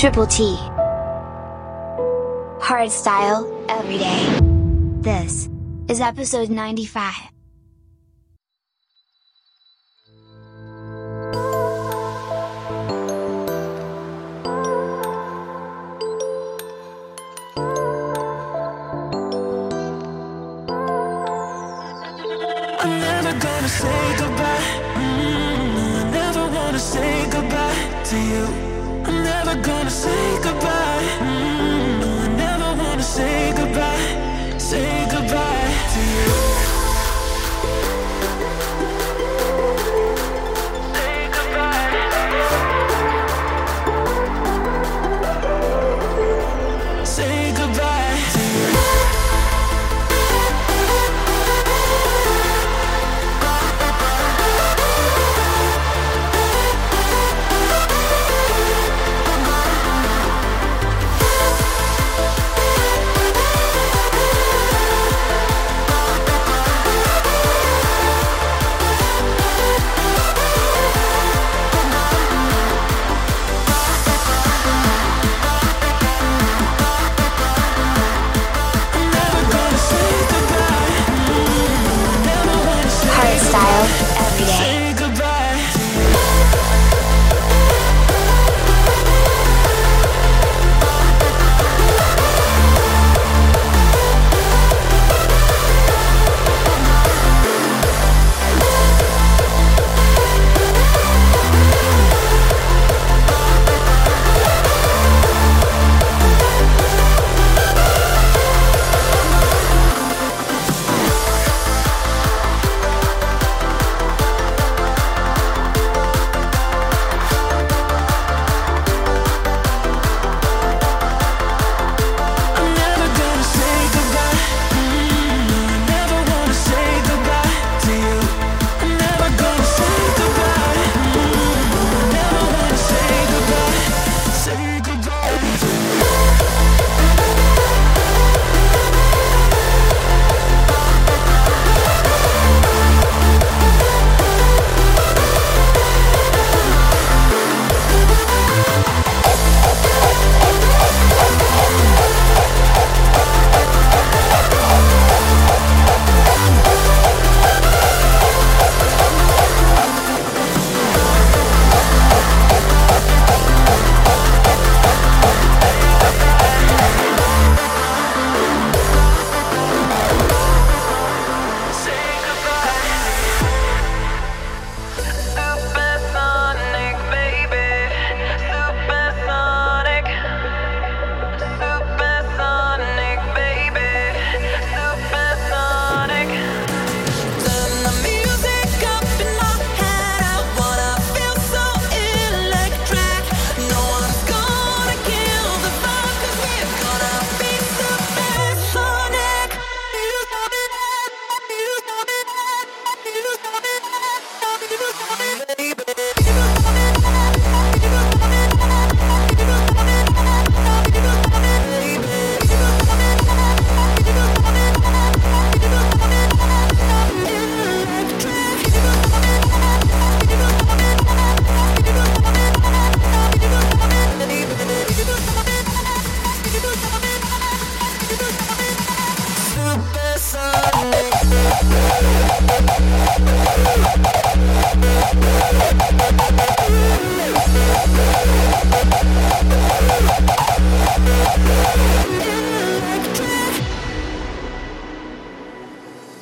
Triple T. Hard style, every day. This is episode 95.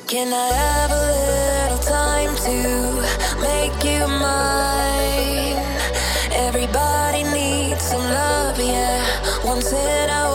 Can I have a little time to make you mine? Everybody needs some love, yeah. Once in a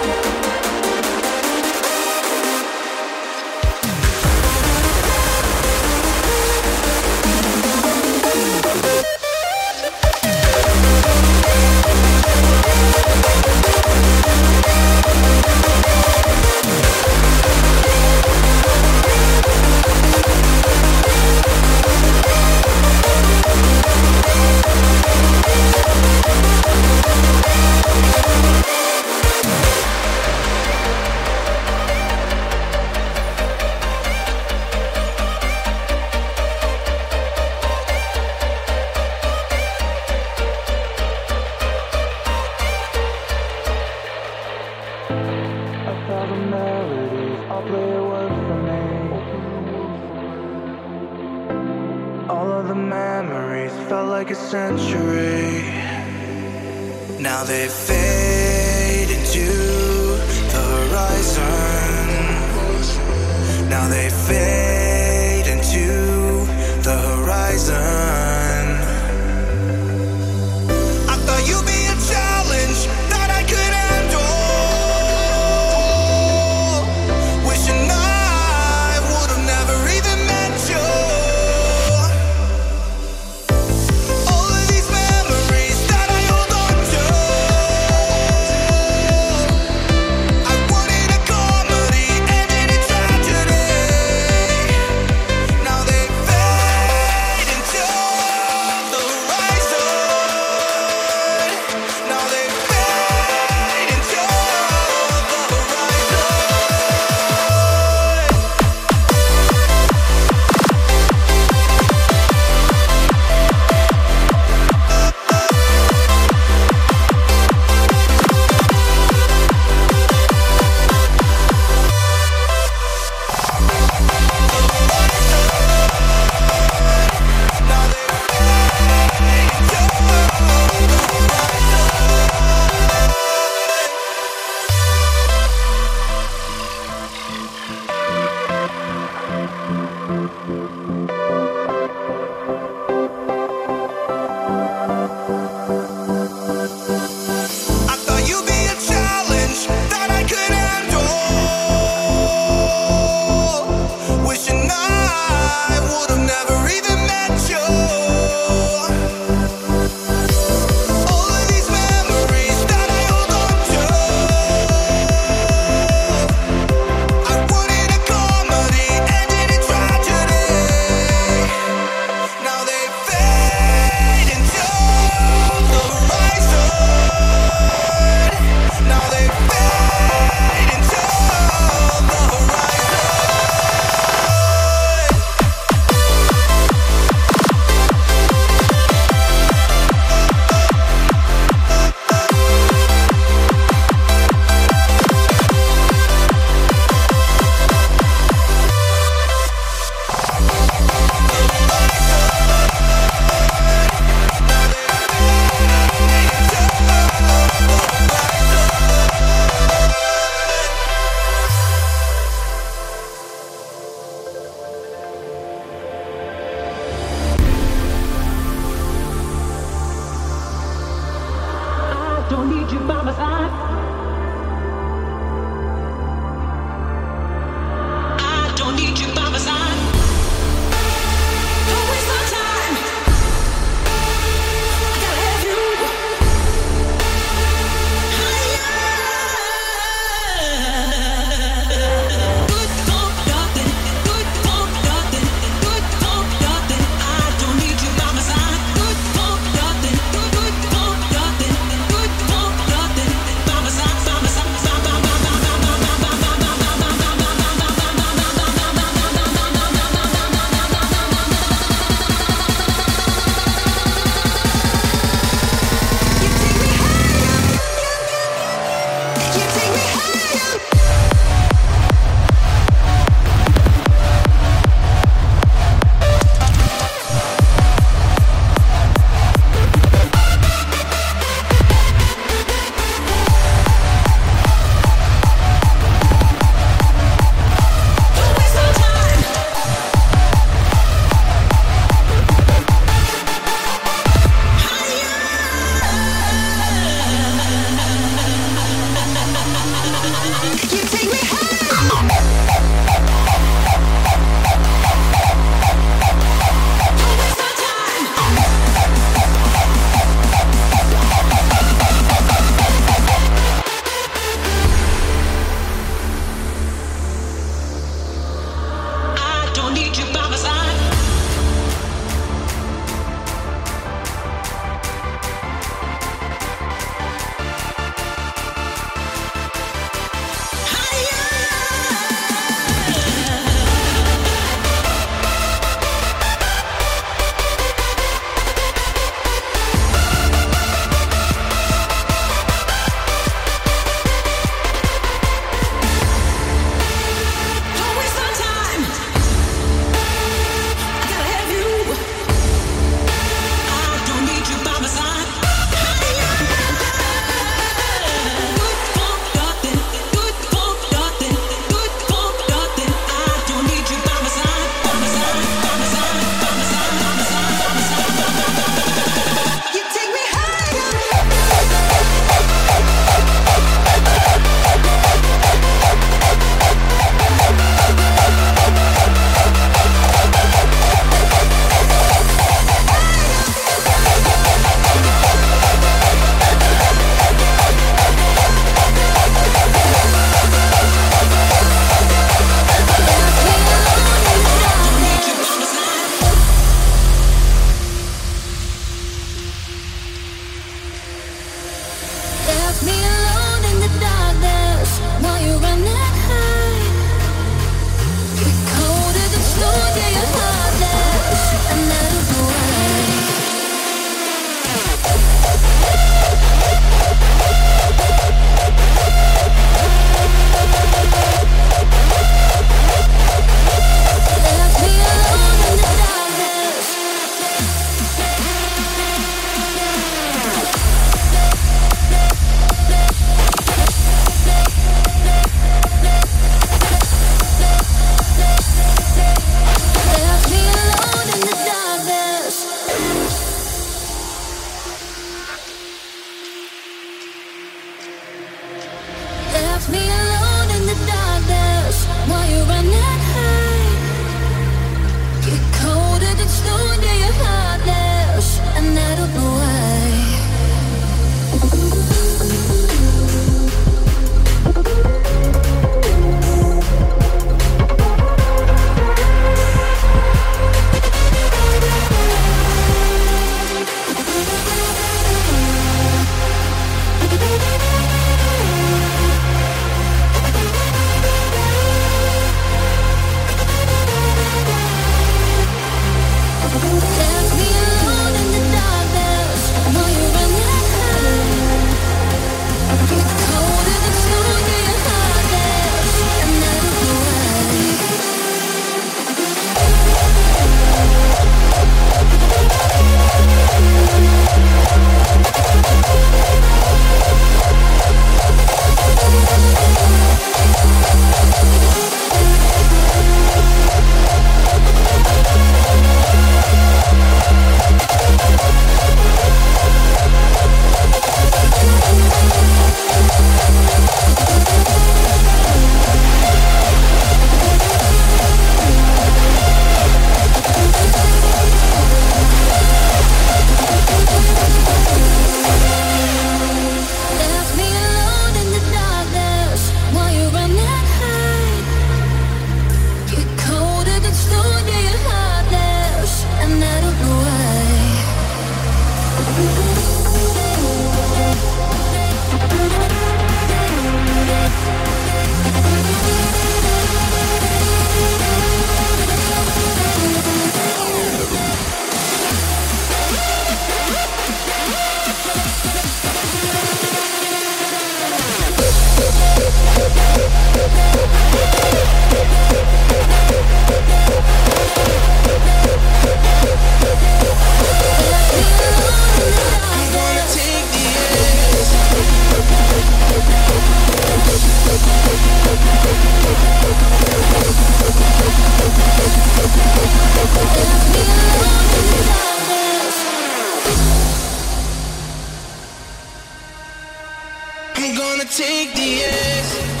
I'm gonna take the edge.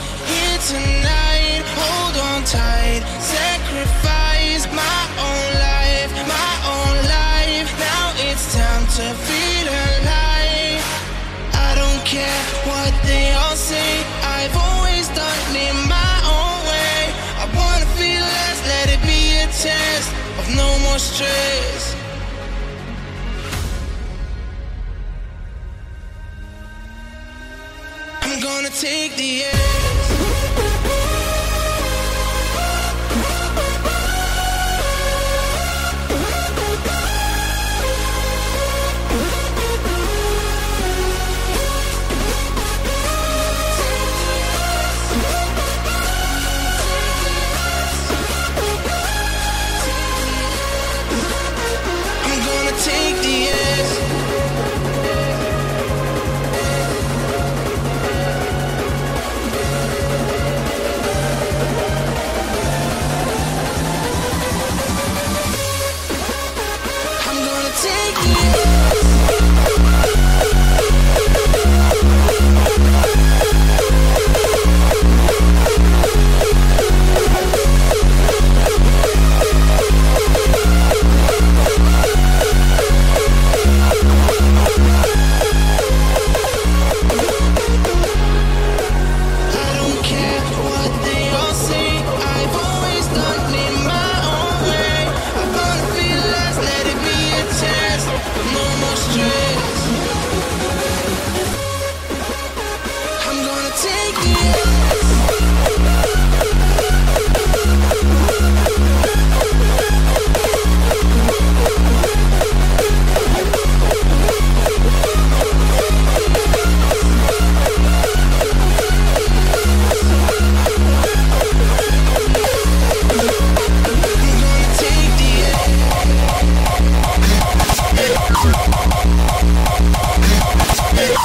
here tonight. Hold on tight. Sacrifice my own life, my own life. Now it's time to feel alive. I don't care what they all say. I've always done it my own way. I wanna feel less. Let it be a test of no more stress. I'm gonna take the air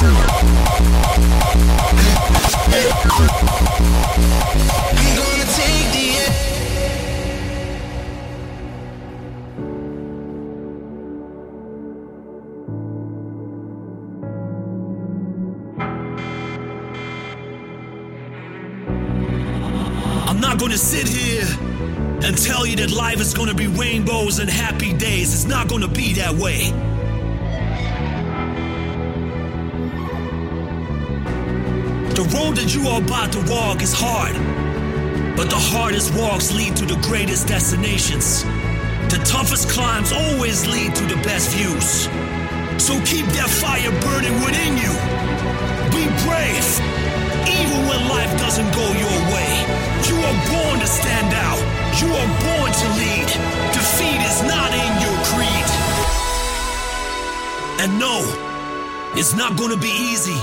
I'm not gonna sit here and tell you that life is gonna be rainbows and happy days. It's not gonna be that way. You are about to walk is hard, but the hardest walks lead to the greatest destinations. The toughest climbs always lead to the best views. So keep that fire burning within you. Be brave, even when life doesn't go your way. You are born to stand out. You are born to lead. Defeat is not in your creed. And no, it's not gonna be easy,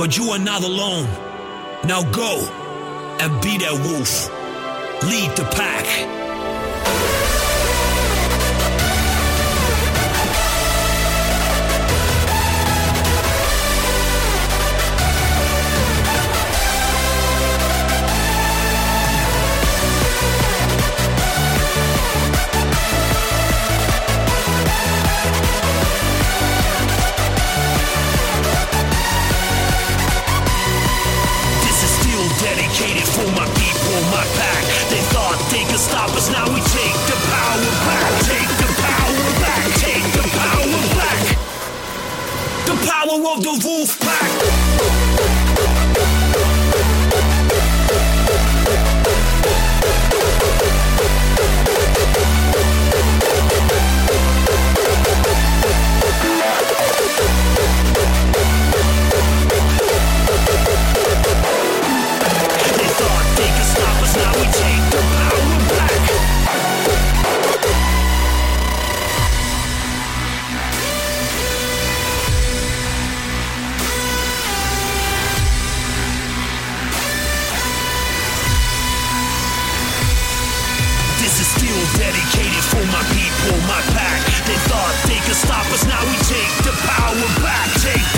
but you are not alone. Now go and be that wolf. Lead the pack. dedicated for my people, my pack. They thought they could stop us, now we take the power back. Take the power back. Take the power back. The power of the wolf they thought they could stop us. Now we take the power back. Take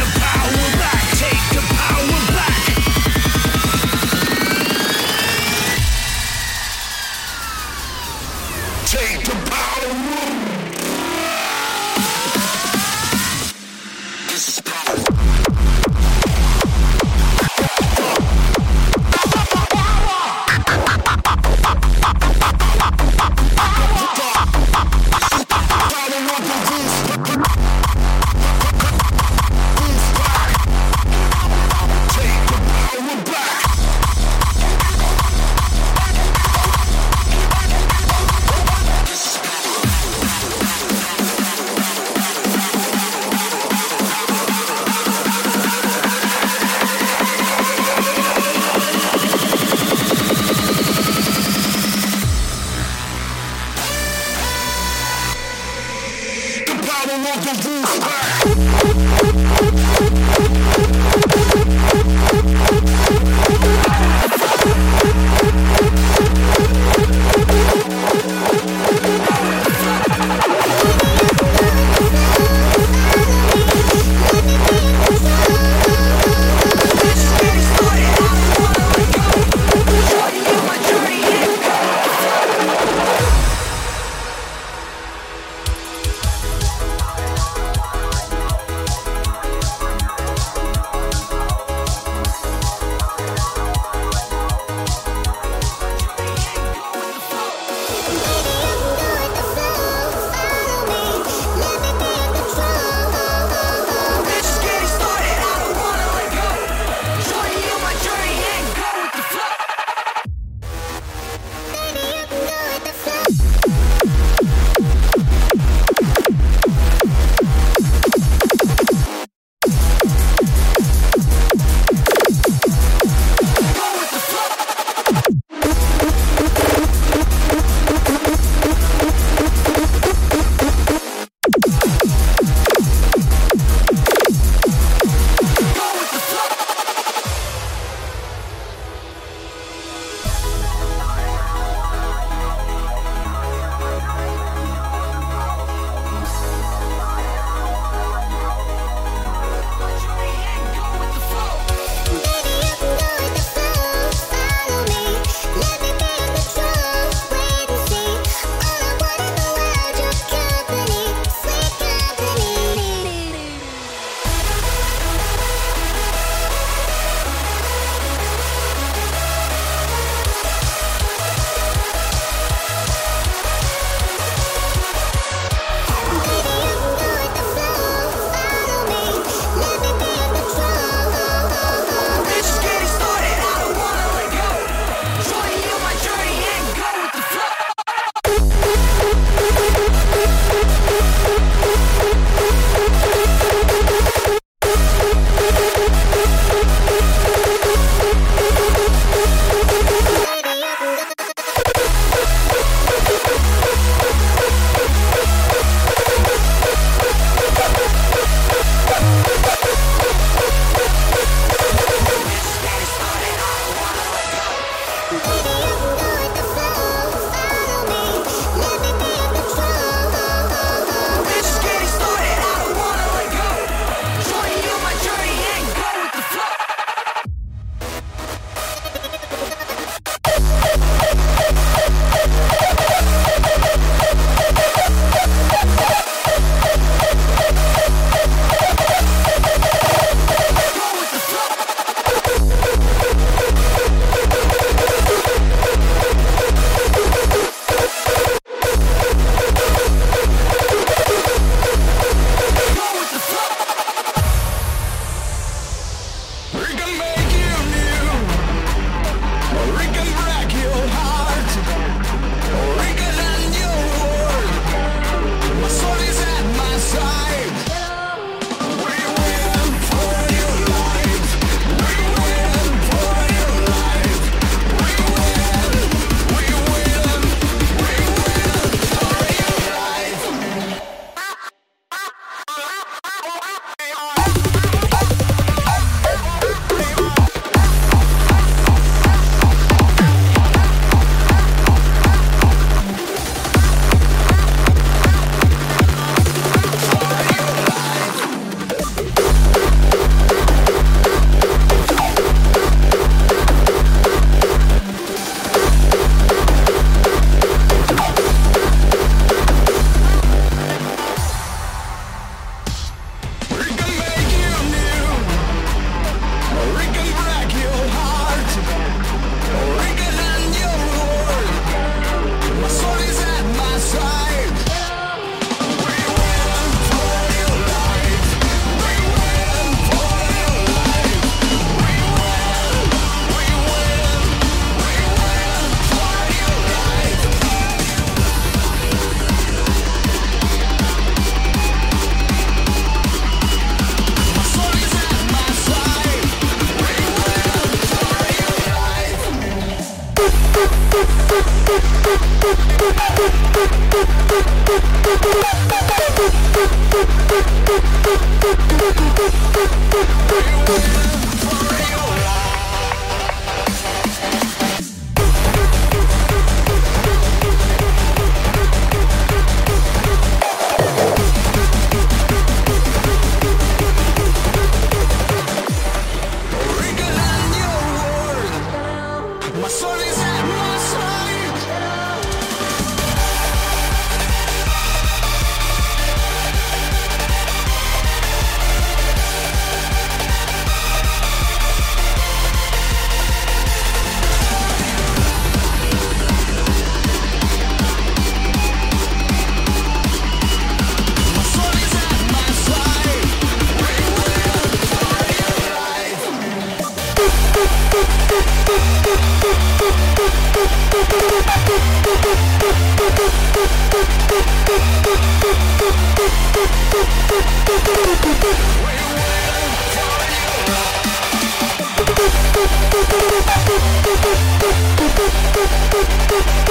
Yeah.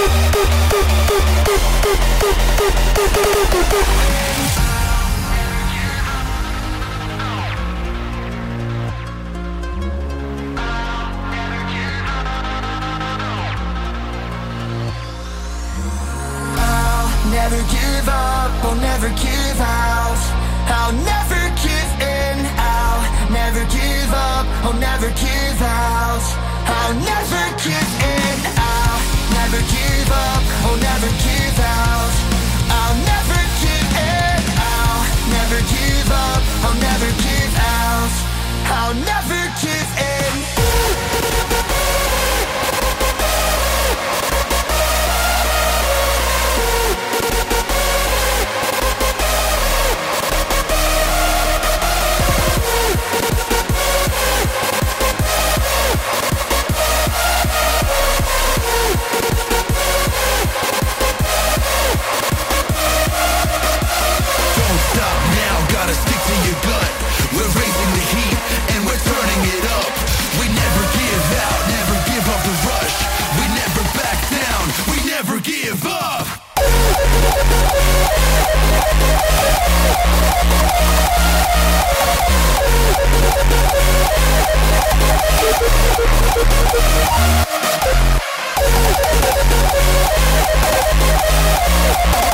Thank you. I'll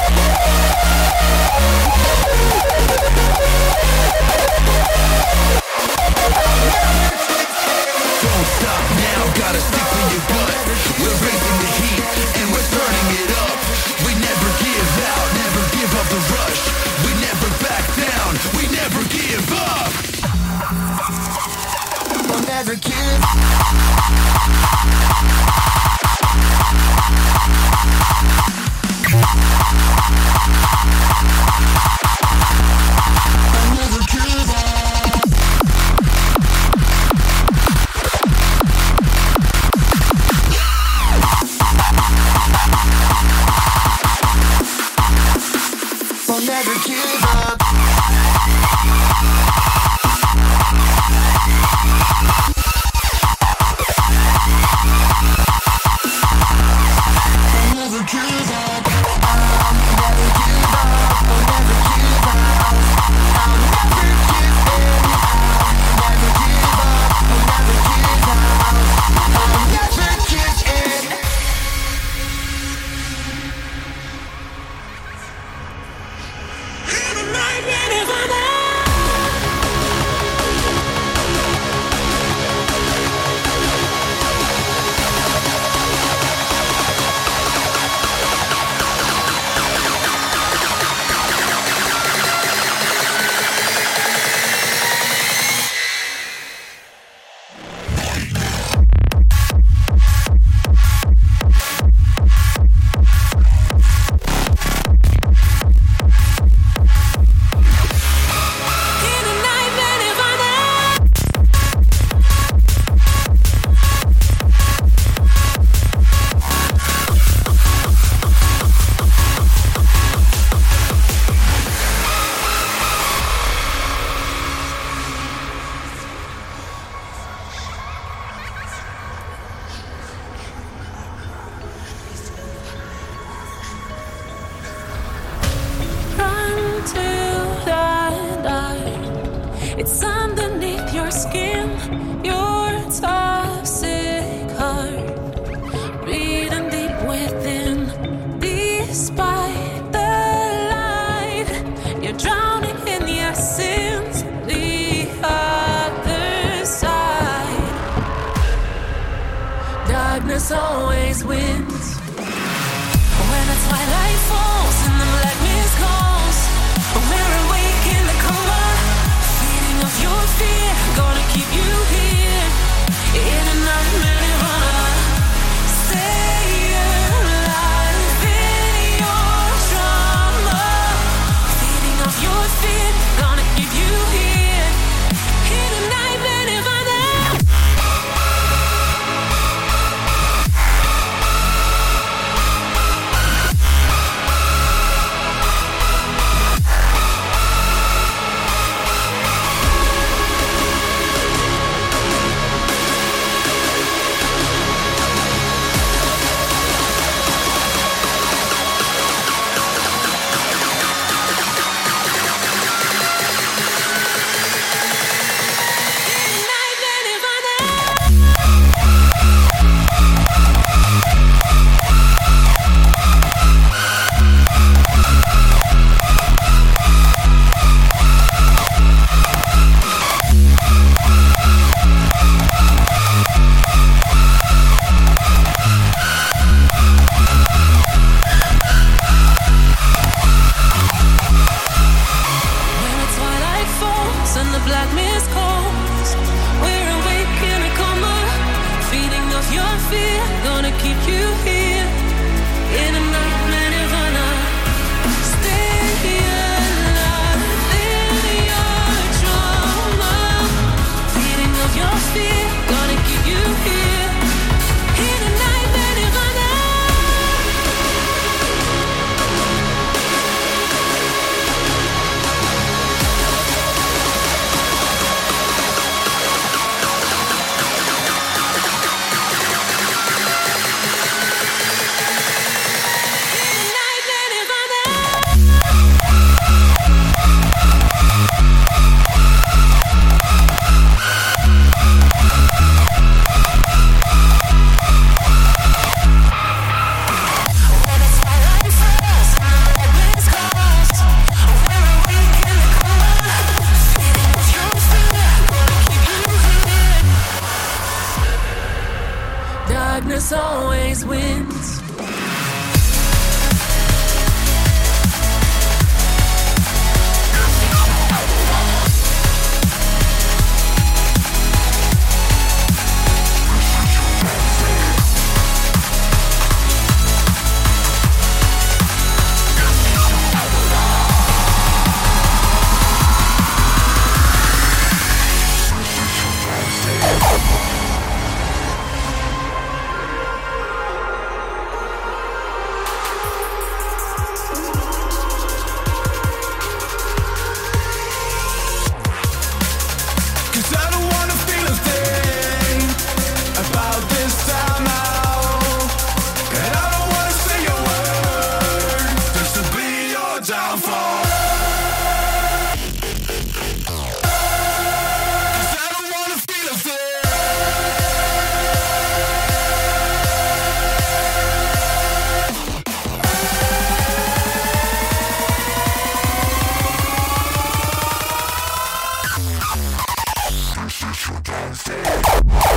you can see.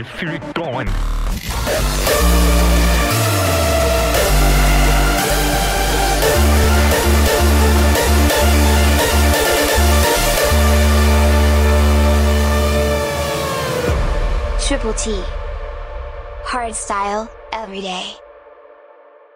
Baby, feel it on. Triple T. Hard style, every day.